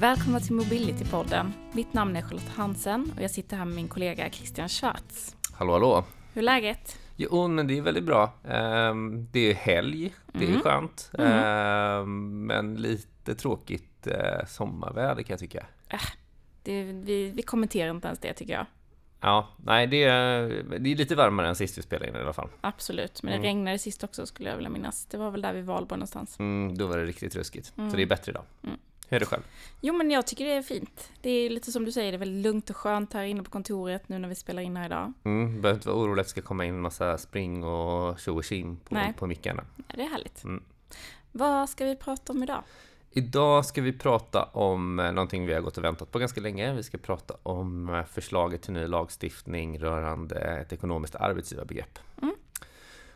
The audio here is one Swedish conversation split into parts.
Välkomna till Mobility-podden. Mitt namn är Charlotte Hansen och jag sitter här med min kollega Christian Schwarz. Hallå hallå! Hur är läget? Jo, men det är väldigt bra. Ehm, det är helg, det är Mm. skönt. Mm. Ehm, men lite tråkigt eh, sommarväder kan jag tycka. Det, vi, vi kommenterar inte ens det tycker jag. Ja, nej det är, det är lite varmare än sist vi spelade in i alla fall. Absolut, men det Mm. regnade sist också skulle jag vilja minnas. Det var väl där vid Valborg någonstans. Mm, då var det riktigt ruskigt. Mm. Så det är bättre idag. Mm. Hur är det själv? Jo men jag tycker det är fint. Det är lite som du säger, det är väldigt lugnt och skönt här inne på kontoret nu när vi spelar in här idag. Mm, behöver inte vara orolig att det ska komma in en massa spring och tjo och tjim på, Nej. på mickarna. Ja, det är härligt. Mm. Vad ska vi prata om idag? Idag ska vi prata om eh, någonting vi har gått och väntat på ganska länge. Vi ska prata om eh, förslaget till ny lagstiftning rörande ett ekonomiskt arbetsgivarbegrepp. Mm.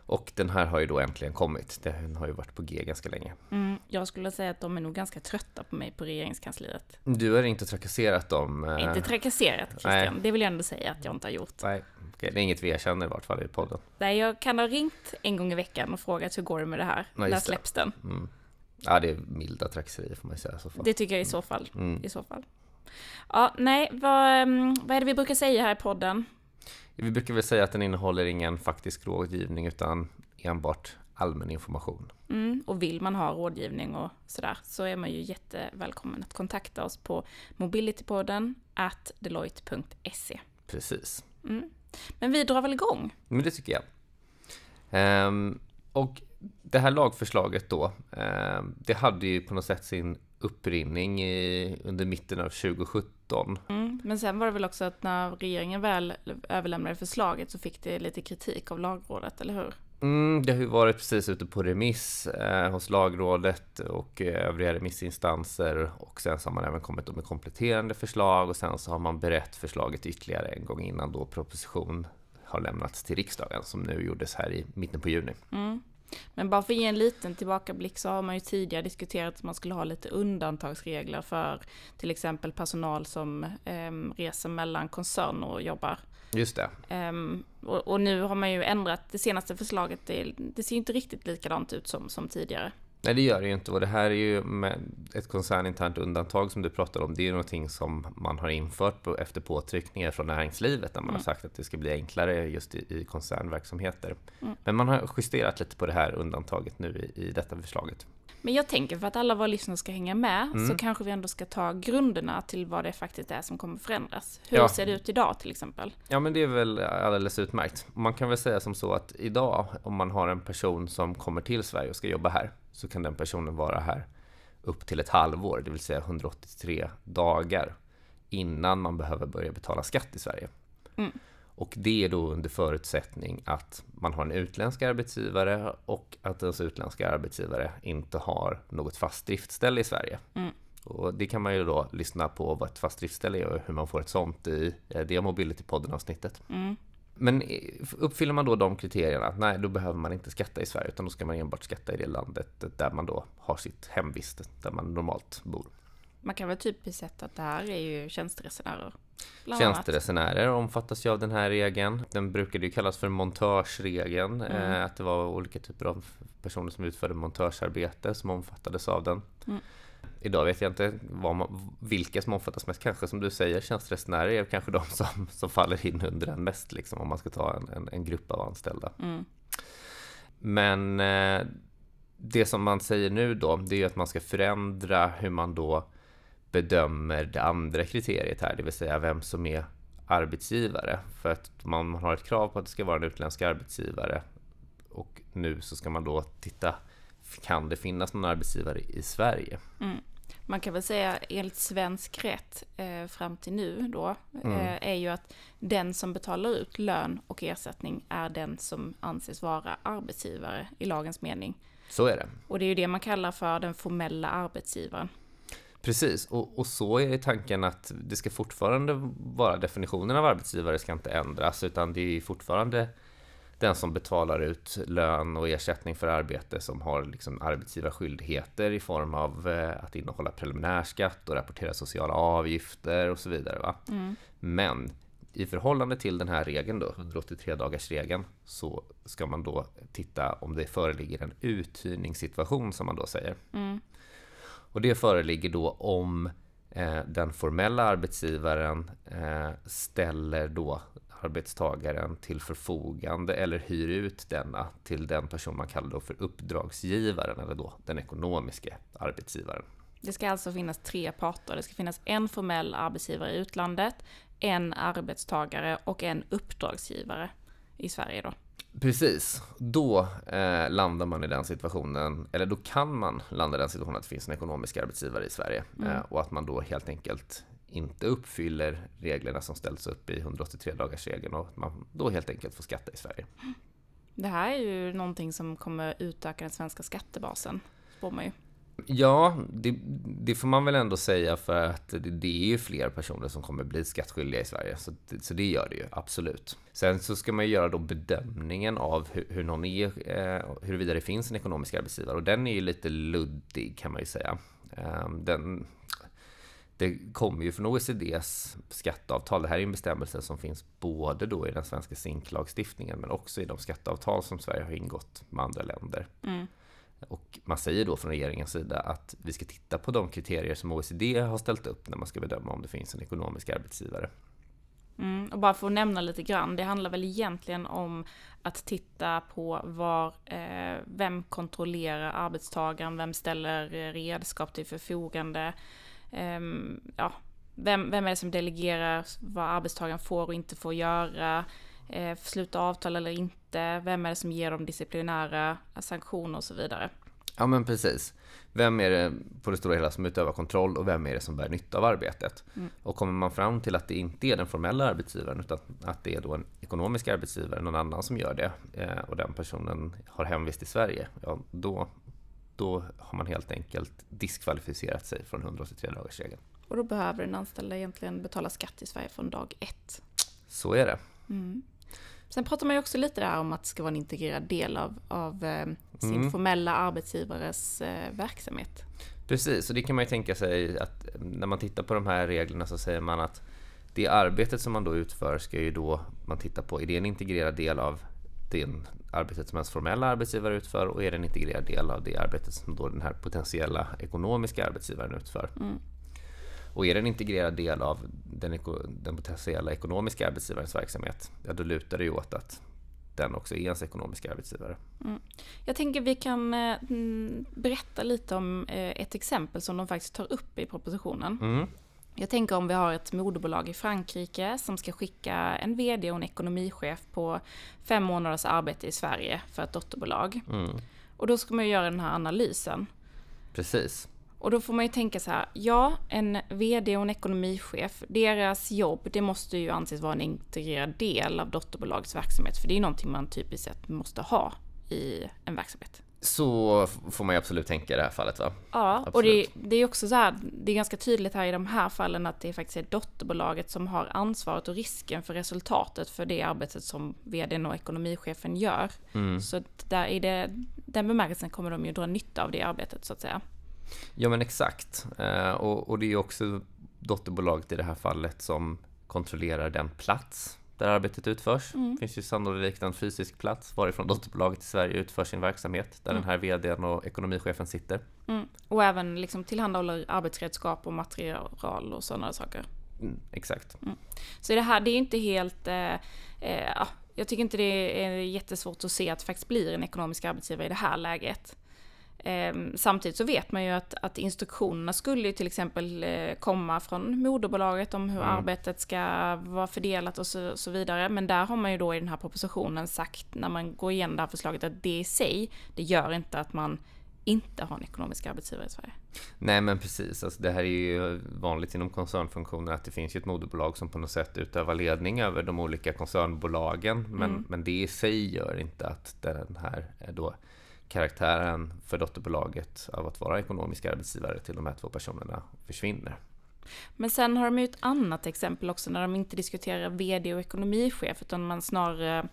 Och den här har ju då äntligen kommit. Den har ju varit på G ganska länge. Mm, jag skulle säga att de är nog ganska trötta på mig på regeringskansliet. Du har inte trakasserat dem? eh, Inte trakasserat Christian, det vill jag ändå säga att jag inte har gjort. Nej, okej, det är inget vi erkänner i vart fall i podden. Nej, jag kan ha ringt en gång i veckan och frågat hur går det med det här? Ja, När släpps den? Mm. Ja, det är milda trakasserier får man säga i så fall. Det tycker jag i så fall. Mm. I så fall. Ja, nej, vad, ehm, vad är det vi brukar säga här i podden? Vi brukar väl säga att den innehåller ingen faktisk rådgivning utan enbart allmän information. Mm, och vill man ha rådgivning och sådär så är man ju jättevälkommen att kontakta oss på mobilitypodden at deloitte.se. Precis. Mm. Men vi drar väl igång? Men det tycker jag. Ehm, och det här lagförslaget då, ehm, det hade ju på något sätt sin upprinning i, under mitten av 2017. Mm. Men sen var det väl också att när regeringen väl överlämnade förslaget så fick det lite kritik av lagrådet, eller hur? Mm, det har ju varit precis ute på remiss eh, hos lagrådet och eh, övriga remissinstanser och sen så har man även kommit med kompletterande förslag och sen så har man berett förslaget ytterligare en gång innan då proposition har lämnats till riksdagen som nu gjordes här i mitten på juni. Mm. Men bara för att ge en liten tillbakablick så har man ju tidigare diskuterat att man skulle ha lite undantagsregler för till exempel personal som em, reser mellan koncerner och jobbar. Just det. Em, och, och nu har man ju ändrat det senaste förslaget. Det, det ser inte riktigt likadant ut som, som tidigare. Nej, det gör det ju inte. Och det här är ju med ett koncerninternt undantag som du pratar om. Det är ju någonting som man har infört på, efter påtryckningar från näringslivet där man Mm. har sagt att det ska bli enklare just i, i koncernverksamheter. Mm. Men man har justerat lite på det här undantaget nu i, i detta förslaget. Men jag tänker för att alla våra lyssnare ska hänga med Mm. så kanske vi ändå ska ta grunderna till vad det faktiskt är som kommer förändras. Hur Ja. ser det ut idag till exempel? Ja, men det är väl alldeles utmärkt. Man kan väl säga som så att idag, om man har en person som kommer till Sverige och ska jobba här, så kan den personen vara här upp till ett halvår, det vill säga 183 dagar innan man behöver börja betala skatt i Sverige. Mm. Och det är då under förutsättning att man har en utländsk arbetsgivare och att ens utländska arbetsgivare inte har något fast driftställe i Sverige. Mm. Och det kan man ju då lyssna på vad ett fast driftställe är och hur man får ett sånt i eh, det Mobility-podden-avsnittet. Mm. Men uppfyller man då de kriterierna, nej då behöver man inte skatta i Sverige utan då ska man enbart skatta i det landet där man då har sitt hemvist, där man normalt bor. Man kan väl typiskt sätta att det här är ju tjänsteresenärer. Bland. Tjänsteresenärer omfattas ju av den här regeln. Den brukade ju kallas för montörsregeln, Mm. eh, att det var olika typer av personer som utförde montörsarbete som omfattades av den. Mm. Idag vet jag inte man, vilka som omfattas mest. Kanske som du säger, tjänsteresenärer är kanske de som, som faller in under den mest, liksom, om man ska ta en, en, en grupp av anställda. Mm. Men eh, det som man säger nu då, det är ju att man ska förändra hur man då bedömer det andra kriteriet här, det vill säga vem som är arbetsgivare. För att man, har ett krav på att det ska vara en utländsk arbetsgivare och nu så ska man då titta, kan det finnas någon arbetsgivare i Sverige? Mm. Man kan väl säga enligt svensk rätt eh, fram till nu då Mm. eh, är ju att den som betalar ut lön och ersättning är den som anses vara arbetsgivare i lagens mening. Så är det. Och det är ju det man kallar för den formella arbetsgivaren. Precis, och, och så är tanken att det ska fortfarande vara definitionen av arbetsgivare ska inte ändras utan det är fortfarande den som betalar ut lön och ersättning för arbete som har liksom arbetsgivarskyldigheter i form av eh, att innehålla preliminärskatt och rapportera sociala avgifter och så vidare. Va? Mm. Men i förhållande till den här regeln då, 183 dagars regeln, så ska man då titta om det föreligger en uthyrningssituation som man då säger. Mm. Och det föreligger då om eh, den formella arbetsgivaren eh, ställer då arbetstagaren till förfogande eller hyr ut denna till den person man kallar då för uppdragsgivaren eller då den ekonomiska arbetsgivaren. Det ska alltså finnas tre parter. Det ska finnas en formell arbetsgivare i utlandet, en arbetstagare och en uppdragsgivare i Sverige då. Precis, då eh, landar man i den situationen, eller då kan man landa i den situationen att det finns en ekonomisk arbetsgivare i Sverige mm. eh, och att man då helt enkelt inte uppfyller reglerna som ställs upp i 183 dagars regeln och att man då helt enkelt får skatta i Sverige. Det här är ju någonting som kommer utöka den svenska skattebasen, spår man ju. Ja, det, det, får man väl ändå säga för att det, det, är ju fler personer som kommer bli skattskyldiga i Sverige. Så, så det gör det ju, absolut. Sen så ska man göra då bedömningen av hur, hur någon är, eh, huruvida det finns en ekonomisk arbetsgivare. Och den är ju lite luddig kan man ju säga. Eh, den, det kommer ju från OECDs skatteavtal. Det här är en bestämmelse som finns både då i den svenska SINK-lagstiftningen men också i de skatteavtal som Sverige har ingått med andra länder. Mm. Och man säger då från regeringens sida att vi ska titta på de kriterier som OECD har ställt upp när man ska bedöma om det finns en ekonomisk arbetsgivare. Mm, och bara för att nämna lite grann, det handlar väl egentligen om att titta på var, eh, vem kontrollerar arbetstagaren, vem ställer redskap till förfogande, eh, ja, vem, vem är det som delegerar vad arbetstagaren får och inte får göra, eh, sluta avtal eller inte, vem är det som ger dem disciplinära sanktioner och så vidare. Ja men precis. Vem är det på det stora hela som utövar kontroll och vem är det som bär nytta av arbetet? Mm. Och kommer man fram till att det inte är den formella arbetsgivaren utan att det är då en ekonomisk arbetsgivare, någon annan som gör det eh, och den personen har hemvist i Sverige, ja då, då har man helt enkelt diskvalificerat sig från 183 dagars regeln. Och då behöver den anställda egentligen betala skatt i Sverige från dag ett. Så är det. Mm. Sen pratar man ju också lite där om att det ska vara en integrerad del av, av eh, sin mm. formella arbetsgivares eh, verksamhet. Precis, och det kan man ju tänka sig att när man tittar på de här reglerna så säger man att det arbetet som man då utför ska ju då man titta på, är det en integrerad del av det arbetet som ens formella arbetsgivare utför och är det en integrerad del av det arbetet som då den här potentiella ekonomiska arbetsgivaren utför. Mm. Och är det en integrerad del av den, den potentiella ekonomiska arbetsgivarens verksamhet, ja då lutar det ju åt att den också är ens ekonomiska arbetsgivare. Mm. Jag tänker vi kan eh, berätta lite om eh, ett exempel som de faktiskt tar upp i propositionen. Mm. Jag tänker om vi har ett moderbolag i Frankrike som ska skicka en VD och en ekonomichef på fem månaders arbete i Sverige för ett dotterbolag. Mm. Och då ska man ju göra den här analysen. Precis. Och då får man ju tänka så här, ja, en VD och en ekonomichef, deras jobb, det måste ju anses vara en integrerad del av dotterbolagets verksamhet, för det är ju någonting man typiskt sett måste ha i en verksamhet. Så får man ju absolut tänka i det här fallet va? Ja, absolut. och det, det är också så här, det är ganska tydligt här i de här fallen att det faktiskt är dotterbolaget som har ansvaret och risken för resultatet för det arbetet som vdn och ekonomichefen gör. Mm. Så där i det, den bemärkelsen kommer de ju dra nytta av det arbetet så att säga. Ja men exakt. Eh, och, och det är också dotterbolaget i det här fallet som kontrollerar den plats där arbetet utförs. Mm. Det finns ju sannolikt en fysisk plats varifrån dotterbolaget i Sverige utför sin verksamhet, där mm. den här VDn och ekonomichefen sitter. Mm. Och även liksom tillhandahåller arbetsredskap och material och sådana saker. Mm, exakt. Mm. Så det här, det är inte helt... Eh, eh, jag tycker inte det är jättesvårt att se att det faktiskt blir en ekonomisk arbetsgivare i det här läget. Ehm, samtidigt så vet man ju att, att instruktionerna skulle ju till exempel eh, komma från moderbolaget om hur mm. arbetet ska vara fördelat och så, så, vidare. Men där har man ju då i den här propositionen sagt när man går igenom det här förslaget att det i sig, det gör inte att man inte har en ekonomisk arbetsgivare i Sverige. Nej men precis, alltså, det här är ju vanligt inom koncernfunktioner att det finns ju ett moderbolag som på något sätt utövar ledning över de olika koncernbolagen. Men, mm. men det i sig gör inte att den här då karaktären för dotterbolaget av att vara ekonomisk arbetsgivare till de här två personerna försvinner. Men sen har de ju ett annat exempel också när de inte diskuterar vd och ekonomichef utan man snarare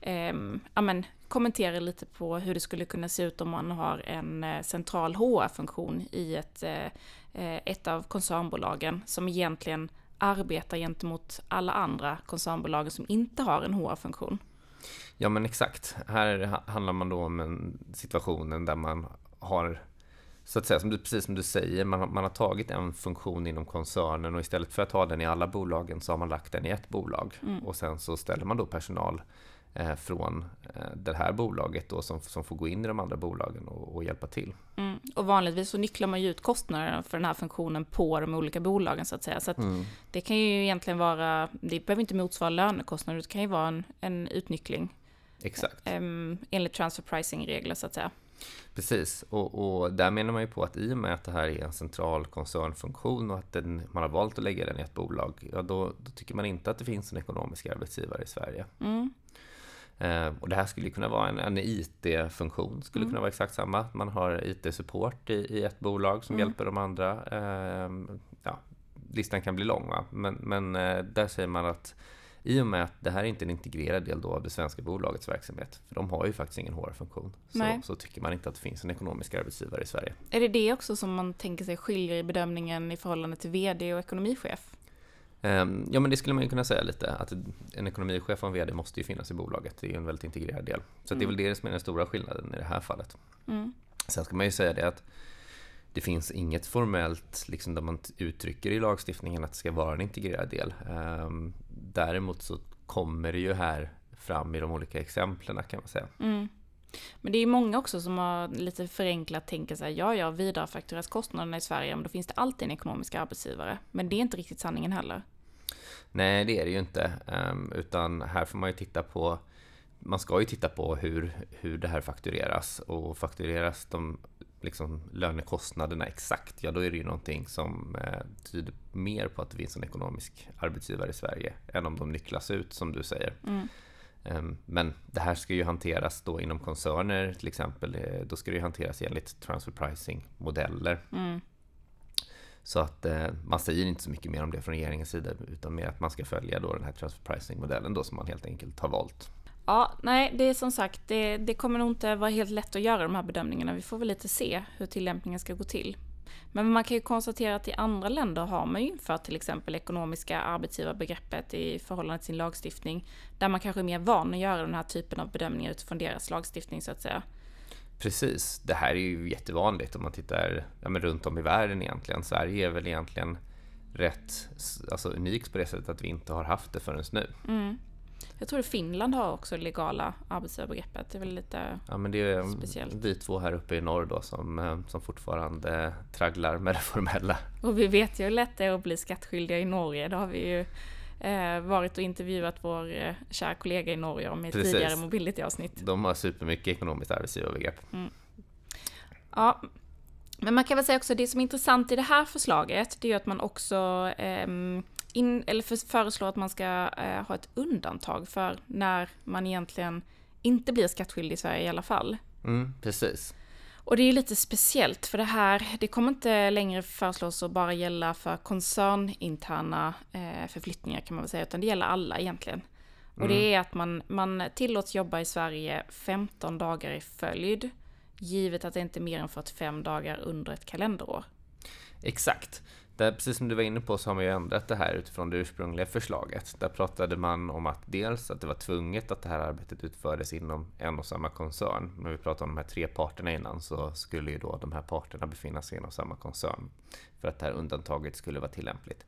eh, amen, kommenterar lite på hur det skulle kunna se ut om man har en eh, central HR-funktion i ett, eh, eh ett av koncernbolagen som egentligen arbetar gentemot alla andra koncernbolag som inte har en HR-funktion. Ja men exakt. Här handlar man då om en situationen där man har så att säga, som du, precis som du säger, man, har- man har tagit en funktion inom koncernen och istället för att ha den i alla bolagen så har man lagt den i ett bolag. Och sen så ställer man då personal från eh, det här bolaget då som, som får gå in i de andra bolagen och, och hjälpa till. Mm. Och vanligtvis så nycklar man ju ut kostnaderna för den här funktionen på de olika bolagen så att säga. Så att det kan ju egentligen vara, det behöver inte motsvara lönekostnader, det kan ju vara en, en utnyckling Exakt. em, enligt transfer pricing-regler så att säga. Precis, och, och där menar man ju på att i och med att det här är en central koncernfunktion och att den, man har valt att lägga den i ett bolag, ja då, då tycker man inte att det finns en ekonomisk arbetsgivare i Sverige. Mm. Eh, och det här skulle kunna vara en, en IT-funktion, skulle Mm. kunna vara exakt samma. Man har IT-support i, i ett bolag som Mm. hjälper de andra. Eh, ja, listan kan bli lång, va? men, men eh, där säger man att i och med att det här är inte en integrerad del då av det svenska bolagets verksamhet, för de har ju faktiskt ingen HR-funktion, så, så tycker man inte att det finns en ekonomisk arbetsgivare i Sverige. Är det det också som man tänker sig skiljer i bedömningen i förhållande till VD och ekonomichef? Ehm, Ja, men det skulle man ju kunna säga lite, att en ekonomichef och en VD måste ju finnas i bolaget. Det är ju en väldigt integrerad del. Så att det är väl det som är den stora skillnaden i det här fallet. Mm. Sen ska man ju säga det att det finns inget formellt liksom där man uttrycker i lagstiftningen att det ska vara en integrerad del. Ehm, Däremot så kommer det ju här fram i de olika exemplen kan man säga. Mm. Men det är många också som har lite förenklat tänker sig, ja, ja, vidarefaktureras kostnaderna i Sverige, men då finns det alltid en ekonomisk arbetsgivare. Men det är inte riktigt sanningen heller. Nej, det är det ju inte. Ehm, utan här får man ju titta på man ska ju titta på hur, hur det här faktureras och faktureras de liksom, lönekostnaderna exakt, ja då är det ju någonting som eh, tyder mer på att det finns en ekonomisk arbetsgivare i Sverige än om de nycklas ut som du säger. Mm. Ehm, Men det här ska ju hanteras då inom koncerner till exempel. Eh, Då ska det ju hanteras enligt transfer pricing-modeller. Mm. Så att eh, man säger inte så mycket mer om det från regeringens sida utan mer att man ska följa då den här transfer pricing-modellen då som man helt enkelt har valt. Ja, nej, det är som sagt, det, det kommer nog inte vara helt lätt att göra de här bedömningarna. Vi får väl lite se hur tillämpningen ska gå till. Men man kan ju konstatera att i andra länder har man ju infört till exempel ekonomiska arbetsgivarbegreppet i förhållande till sin lagstiftning. Där man kanske är mer van att göra den här typen av bedömningar utifrån deras lagstiftning så att säga. Precis, det här är ju jättevanligt om man tittar ja, men runt om i världen egentligen. Sverige är väl egentligen rätt alltså, unikt på det sättet att vi inte har haft det förrän nu. Mm. Jag tror att Finland har också legala arbetsgivarbegreppet. Det är väl lite... Ja, men det är Speciellt. vi två här uppe i norr då som, eh, som fortfarande tragglar med det formella. Och vi vet ju hur lätt det är att bli skattskyldiga i Norge. Det har vi ju varit och intervjuat vår eh, kära kollega i Norge om ett Precis. tidigare mobility-avsnitt. De har supermycket ekonomiskt arbetsgivarbegrepp. Ja, men man kan väl säga också det som är intressant i det här förslaget, det är att man också ehm, in, eller för, föreslår att man ska eh, ha ett undantag för när man egentligen inte blir skattskyldig i Sverige i alla fall. Mm, precis. Och det är lite speciellt för det här, det kommer inte längre föreslås att bara gälla för koncerninterna eh, förflyttningar kan man väl säga, utan det gäller alla egentligen. Och det är att man, man tillåts jobba i Sverige 15 dagar i följd, givet att det inte är mer än 45 dagar under ett kalenderår. Exakt. Där, precis som du var inne på så har man ju ändrat det här utifrån det ursprungliga förslaget. Där pratade man om att dels att det var tvunget att det här arbetet utfördes inom en och samma koncern. När vi pratade om de här tre parterna innan så skulle ju då de här parterna befinna sig inom samma koncern för att det här undantaget skulle vara tillämpligt.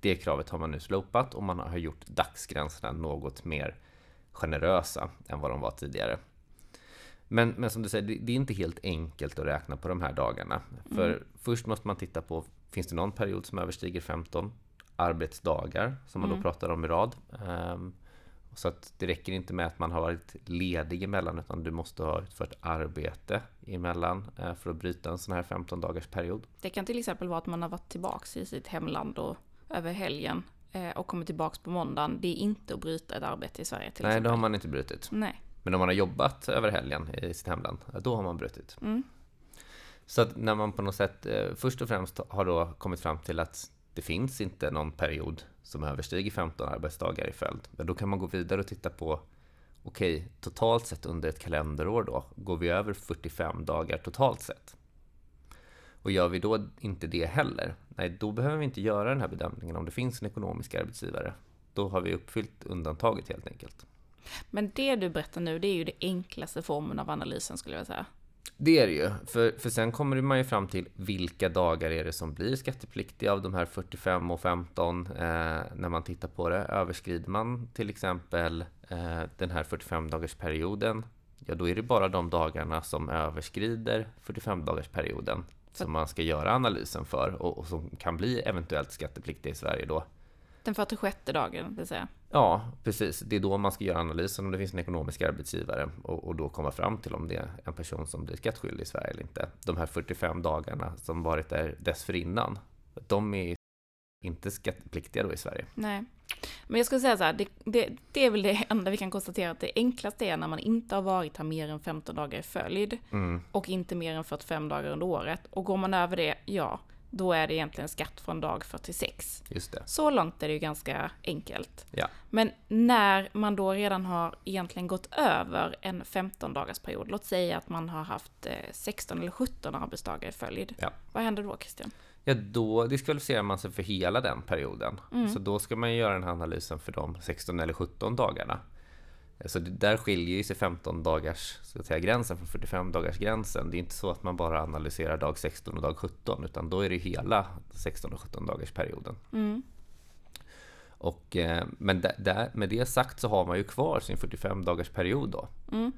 Det kravet har man nu slopat och man har gjort dagsgränserna något mer generösa än vad de var tidigare. Men, men som du säger, det, det är inte helt enkelt att räkna på de här dagarna. För först måste man titta på, finns det någon period som överstiger 15 arbetsdagar, som man då pratar om i rad? Ehm, så att det räcker inte med att man har varit ledig emellan, utan du måste ha utfört arbete emellan eh, för att bryta en sån här 15 dagars period. Det kan till exempel vara att man har varit tillbaks i sitt hemland och över helgen eh, och kommer tillbaks på måndagen. Det är inte att bryta ett arbete i Sverige till Nej, exempel. det har man inte brutit. Nej. Men om man har jobbat över helgen i sitt hemland, då har man brutit. Mm. Så att när man på något sätt eh, först och främst har då kommit fram till att det finns inte någon period som överstiger 15 arbetsdagar i följd, Men då kan man gå vidare och titta på okej, totalt sett under ett kalenderår då, går vi över 45 dagar totalt sett? Och gör vi då inte det heller, nej, då behöver vi inte göra den här bedömningen om det finns en ekonomisk arbetsgivare. Då har vi uppfyllt undantaget helt enkelt. Men det du berättar nu, det är ju den enklaste formen av analysen skulle jag säga. Det är det ju, för, för sen kommer man ju fram till vilka dagar är det som blir skattepliktiga av de här 45 och 15 eh, när man tittar på det. Överskrider man till exempel eh, den här 45 dagars perioden, ja då är det bara de dagarna som överskrider 45 dagars perioden som man ska göra analysen för och, och som kan bli eventuellt skattepliktiga i Sverige då. Den 46 dagen, vill säga. Ja, precis. Det är då man ska göra analysen om det finns en ekonomisk arbetsgivare och, och, då komma fram till om det är en person som blir skattskyldig i Sverige eller inte. De här 45 dagarna som varit där dessförinnan, de är inte skattepliktiga då i Sverige. Nej. Men jag skulle säga så här, det, det, det, är väl det enda vi kan konstatera att det enklaste är när man inte har varit här mer än 15 dagar i följd mm. och inte mer än 45 dagar under året. Och går man över det, ja, då är det egentligen skatt från dag 46. Just det. Så långt är det ju ganska enkelt. Ja. Men när man då redan har egentligen gått över en 15 dagars period, låt säga att man har haft 16 eh, eller 17 arbetsdagar i följd. Ja. Vad händer då Christian? Ja, då diskvalificerar man sig för hela den perioden. Mm. Så då ska man göra den här analysen för de 16 eller 17 dagarna. Så där skiljer ju sig 15 dagars så att säga, gränsen från 45 dagars gränsen. Det är inte så att man bara analyserar dag 16 och dag 17 utan då är det hela 16 och 17 dagars perioden. Mm. Och, eh, men där, med det sagt så har man ju kvar sin 45 dagars period då. Mm.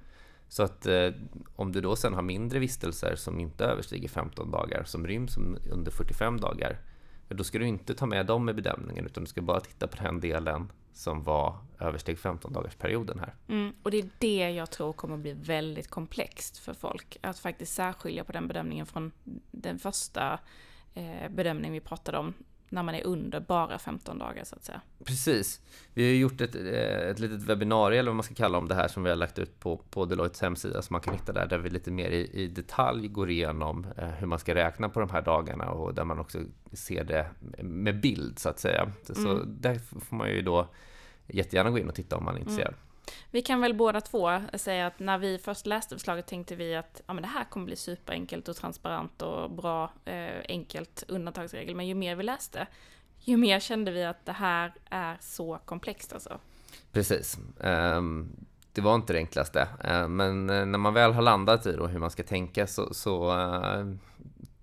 Så att eh, om du då sen har mindre vistelser som inte överstiger 15 dagar som ryms under 45 dagar då ska du inte ta med dem i bedömningen utan du ska bara titta på den delen som var översteg 15 dagars perioden här. Mm, och det är det jag tror kommer bli väldigt komplext för folk. Att faktiskt särskilja på den bedömningen från den första eh, bedömningen vi pratade om när man är under bara 15 dagar så att säga. Precis. Vi har gjort ett, eh, ett litet webbinarie eller vad man ska kalla om det här som vi har lagt ut på, på Deloittes hemsida som man kan hitta där, där vi lite mer i, i detalj går igenom eh, hur man ska räkna på de här dagarna och där man också ser det med bild så att säga. Så mm. där får man ju då jättegärna gå in och titta om man är intresserad. Mm. Vi kan väl båda två säga att när vi först läste förslaget tänkte vi att ja, men det här kommer bli superenkelt och transparent och bra, eh, enkelt undantagsregel. Men ju mer vi läste, ju mer kände vi att det här är så komplext alltså. Precis. Um, det var inte det enklaste. Uh, men uh, när man väl har landat i då hur man ska tänka så, så, uh,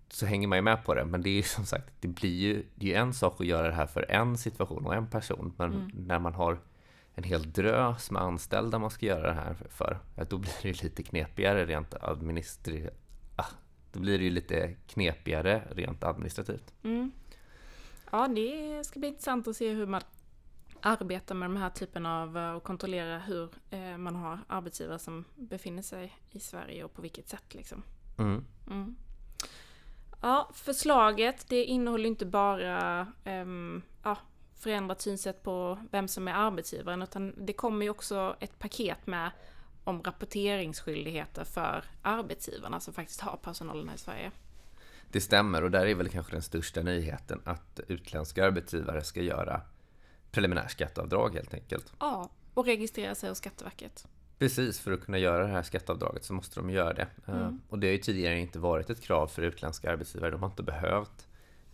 så hänger man ju med på det. Men det är ju som sagt, det blir ju, det är en sak att göra det här för en situation och en person. Men mm. när man har en hel drös med anställda man ska göra det här för, ja, då blir det ju lite knepigare rent administrativt. Ah, då blir det ju lite knepigare rent administrativt. Mm. Ja, det ska bli intressant att se hur man arbetar med de här typen av eh, och kontrollera hur eh, man har arbetsgivare som befinner sig i Sverige och på vilket sätt liksom. Mm. Mm. Ja, förslaget det innehåller inte bara um, ja, förändrat synsätt på vem som är arbetsgivaren utan det kommer ju också ett paket med om rapporteringsskyldigheter för arbetsgivarna som faktiskt har personalen här i Sverige. Det stämmer och där är väl kanske den största nyheten att utländska arbetsgivare ska göra preliminärskatteavdrag helt enkelt. Ja, och registrera sig hos Skatteverket. Precis, för att kunna göra det här skatteavdraget så måste de göra det. Mm. Och det har ju tidigare inte varit ett krav för utländska arbetsgivare. De har inte behövt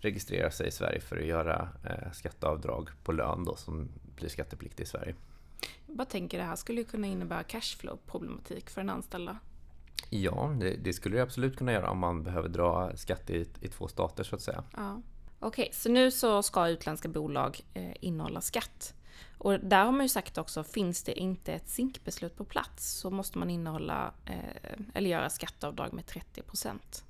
registrera sig i Sverige för att göra eh, skatteavdrag på lön då, som blir skattepliktig i Sverige. Jag bara tänker det här skulle ju kunna innebära cashflow-problematik för den anställda. Ja, det, det, skulle det absolut kunna göra om man behöver dra skatt i, i två stater så att säga. Ja. Okej, okay, så nu så ska utländska bolag eh, innehålla skatt. Och där har man ju sagt också, finns det inte ett SINK-beslut på plats så måste man innehålla eh, eller göra skatteavdrag med 30 procent.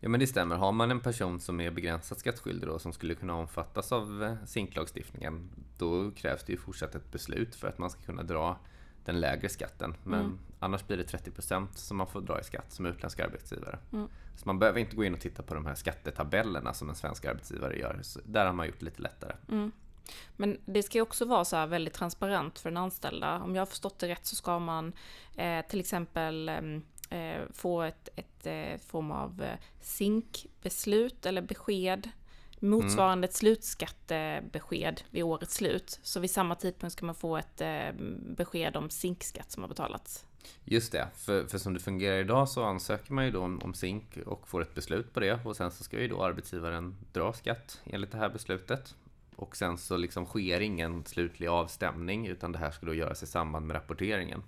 Ja men det stämmer. Har man en person som är begränsat skattskyldig då, som skulle kunna omfattas av eh, SINK-lagstiftningen, då krävs det ju fortsatt ett beslut för att man ska kunna dra den lägre skatten. Men mm. annars blir det 30% som man får dra i skatt som utländsk arbetsgivare. Mm. Så man behöver inte gå in och titta på de här skattetabellerna som en svensk arbetsgivare gör. Så där har man gjort det lite lättare. Mm. Men det ska ju också vara så väldigt transparent för den anställda. Om jag har förstått det rätt så ska man eh, till exempel eh, eh, få ett, ett eh, form av eh, SINK-beslut eller besked motsvarande mm. ett slutskattebesked vid årets slut. Så vid samma tidpunkt ska man få ett eh, besked om SINK-skatt som har betalats. Just det, för, för som det fungerar idag så ansöker man ju då om, om SINK och får ett beslut på det och sen så ska ju då arbetsgivaren dra skatt enligt det här beslutet. Och sen så liksom sker ingen slutlig avstämning utan det här ska då göras i samband med rapporteringen.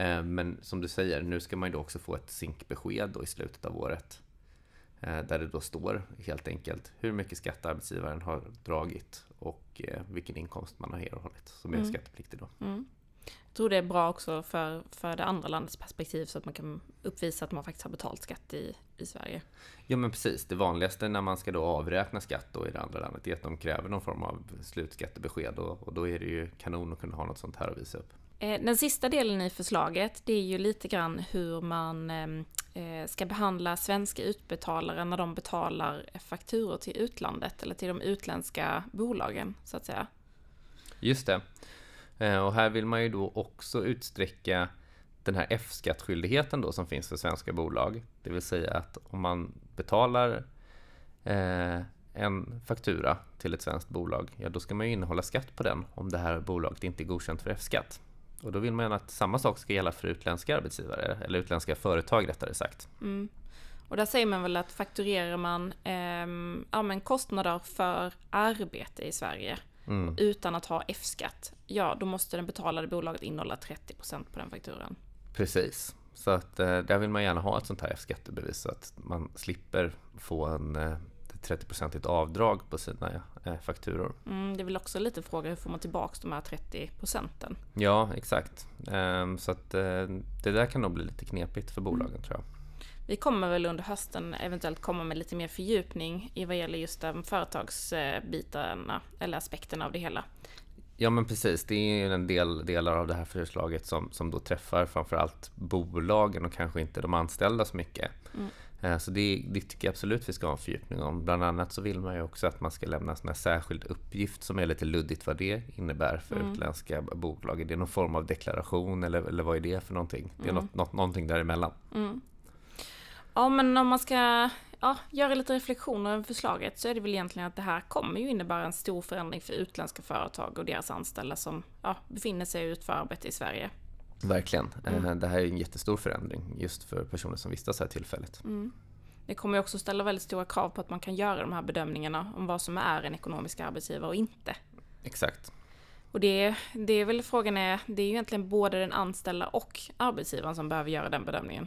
Eh, men som du säger, nu ska man ju då också få ett sinkbesked i slutet av året. Eh, där det då står helt enkelt hur mycket skatt arbetsgivaren har dragit och eh, vilken inkomst man har erhållit som är Mm. skattepliktig då. Mm. Jag tror det är bra också för, för det andra landets perspektiv så att man kan uppvisa att man faktiskt har betalt skatt i, i Sverige. Ja men precis, det vanligaste när man ska då avräkna skatt då i det andra landet är att de kräver någon form av slutskattebesked och, och då är det ju kanon att kunna ha något sånt här att visa upp. Eh, den sista delen i förslaget, det är ju lite grann hur man ehm, eh, ska behandla svenska utbetalare när de betalar fakturor till utlandet eller till de utländska bolagen, så att säga. Just det. Eh, och här vill man ju då också utsträcka den här F-skattskyldigheten då som finns för svenska bolag. Det vill säga att om man betalar eh, en faktura till ett svenskt bolag, ja då ska man ju innehålla skatt på den om det här bolaget inte är godkänt för F-skatt. Och då vill man att samma sak ska gälla för utländska arbetsgivare, eller utländska företag rättare sagt. Mm. Och där säger man väl att fakturerar man ehm, ja, men kostnader för arbete i Sverige Mm. utan att ha F-skatt, ja då måste den betalade bolaget innehålla 30% på den fakturan. Precis. Så att eh, där vill man gärna ha ett sånt här F-skattebevis så att man slipper få en eh, 30-procentigt avdrag på sina eh, fakturor. Mm, det är väl också lite fråga hur får man tillbaks de här 30 procenten? Ja, exakt. Ehm, Så att eh, det där kan nog bli lite knepigt för bolagen tror jag. Vi kommer väl under hösten eventuellt komma med lite mer fördjupning i vad gäller just de företagsbitarna eller aspekterna av det hela. Ja men precis, det är ju en del delar av det här förslaget som, som då träffar framförallt bolagen och kanske inte de anställda så mycket. Mm. Eh, Så det, det tycker jag absolut vi ska ha en fördjupning om. Bland annat så vill man ju också att man ska lämna en särskild uppgift som är lite luddigt vad det innebär för Mm. utländska bolag. Är det någon form av deklaration eller, eller vad är det för någonting? Det är Mm. något, något, någonting däremellan. Mm. Ja, men om man ska ja, göra lite reflektioner över förslaget så är det väl egentligen att det här kommer ju innebära en stor förändring för utländska företag och deras anställda som ja, befinner sig och utför arbete i Sverige. Verkligen. Mm. Eh, Det här är en jättestor förändring just för personer som vistas här tillfälligt. Mm. Det kommer också ställa väldigt stora krav på att man kan göra de här bedömningarna om vad som är en ekonomisk arbetsgivare och inte. Exakt. Och det, det är väl frågan är, det är ju egentligen både den anställda och arbetsgivaren som behöver göra den bedömningen.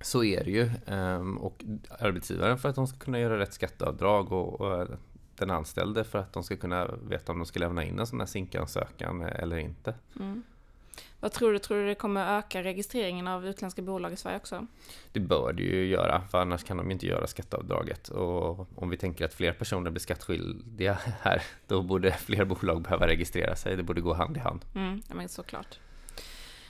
Så är det ju. Ehm, Och arbetsgivaren för att de ska kunna göra rätt skatteavdrag och, och den anställde för att de ska kunna veta om de ska lämna in en sån här sinkansökan eller inte. Mm. Vad tror du? Tror du det kommer öka registreringen av utländska bolag i Sverige också? Det bör det ju göra, för annars kan de ju inte göra skatteavdraget. Och om vi tänker att fler personer blir skattskyldiga här, då borde fler bolag behöva registrera sig. Det borde gå hand i hand. Mm, ja, men såklart.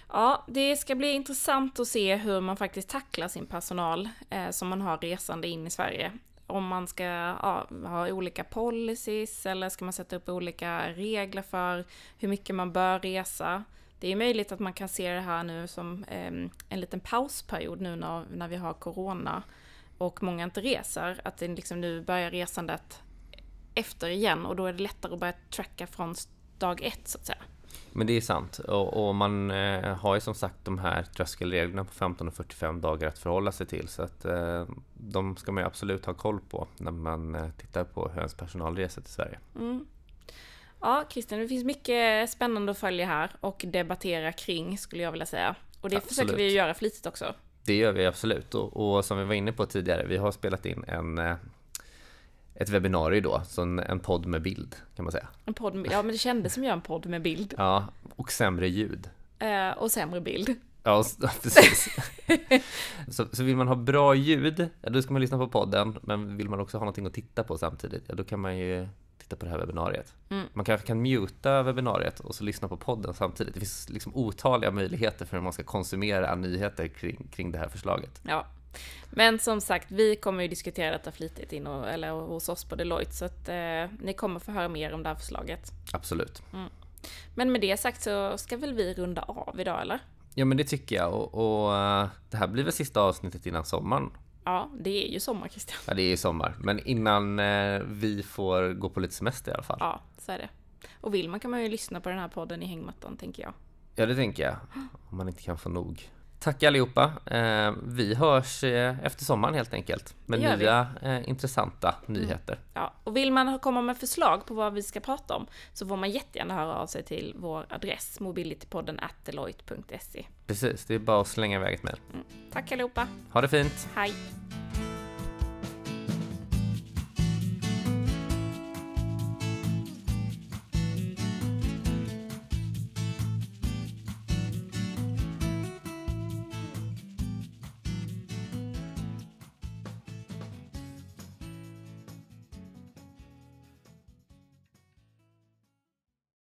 Ja, det ska bli intressant att se hur man faktiskt tacklar sin personal eh, som man har resande in i Sverige. Om man ska ja, ha olika policies eller ska man sätta upp olika regler för hur mycket man bör resa. Det är möjligt att man kan se det här nu som eh, en liten pausperiod nu när, när vi har corona och många inte reser. Att det liksom nu börjar resandet efter igen och då är det lättare att börja tracka från dag ett så att säga. Men det är sant. Och, och man eh, har ju som sagt de här tröskelreglerna på 15 och 45 dagar att förhålla sig till. Så att eh, de ska man ju absolut ha koll på när man eh, tittar på hur ens personal reser till Sverige. Mm. Ja, Christian, det finns mycket spännande att följa här och debattera kring, skulle jag vilja säga. Och det försöker Absolut. vi ju göra flitigt också. Det gör vi absolut. Och, och som vi var inne på tidigare, vi har spelat in en, eh, ett webbinarium då, så en, en podd med bild kan man säga. En podd med, ja, men det kändes som göra en podd med bild. Ja, och sämre ljud. Eh, och sämre bild. Ja, precis. så, så vill man ha bra ljud, ja, då ska man lyssna på podden. Men vill man också ha någonting att titta på samtidigt, ja, då kan man ju titta på det här webbinariet. Mm. Man kanske kan muta webbinariet och så lyssna på podden samtidigt. Det finns liksom otaliga möjligheter för hur man ska konsumera nyheter kring, kring det här förslaget. Ja. Men som sagt, vi kommer ju diskutera detta flitigt in och, eller hos oss på Deloitte, så att eh, ni kommer få höra mer om det här förslaget. Absolut. Men med det sagt så ska väl vi runda av idag, eller? Ja, men det tycker jag. Och, och eh, det här blir väl sista avsnittet innan sommaren. Ja, det är ju sommar, Christian. Ja, det är ju sommar. Men innan eh, vi får gå på lite semester i alla fall. Ja, så är det. Och vill man kan man ju lyssna på den här podden i hängmattan, tänker jag. Ja, det tänker jag. Om man inte kan få nog. Tack allihopa. Eh, vi hörs eh, efter sommaren helt enkelt med gör vi. nya eh, intressanta nyheter. Ja, och vill man komma med förslag på vad vi ska prata om så får man jättegärna höra av sig till vår adress mobilitypodden. Precis, det är bara att slänga iväg ett mejl. Tack allihopa, Ha det fint! hej!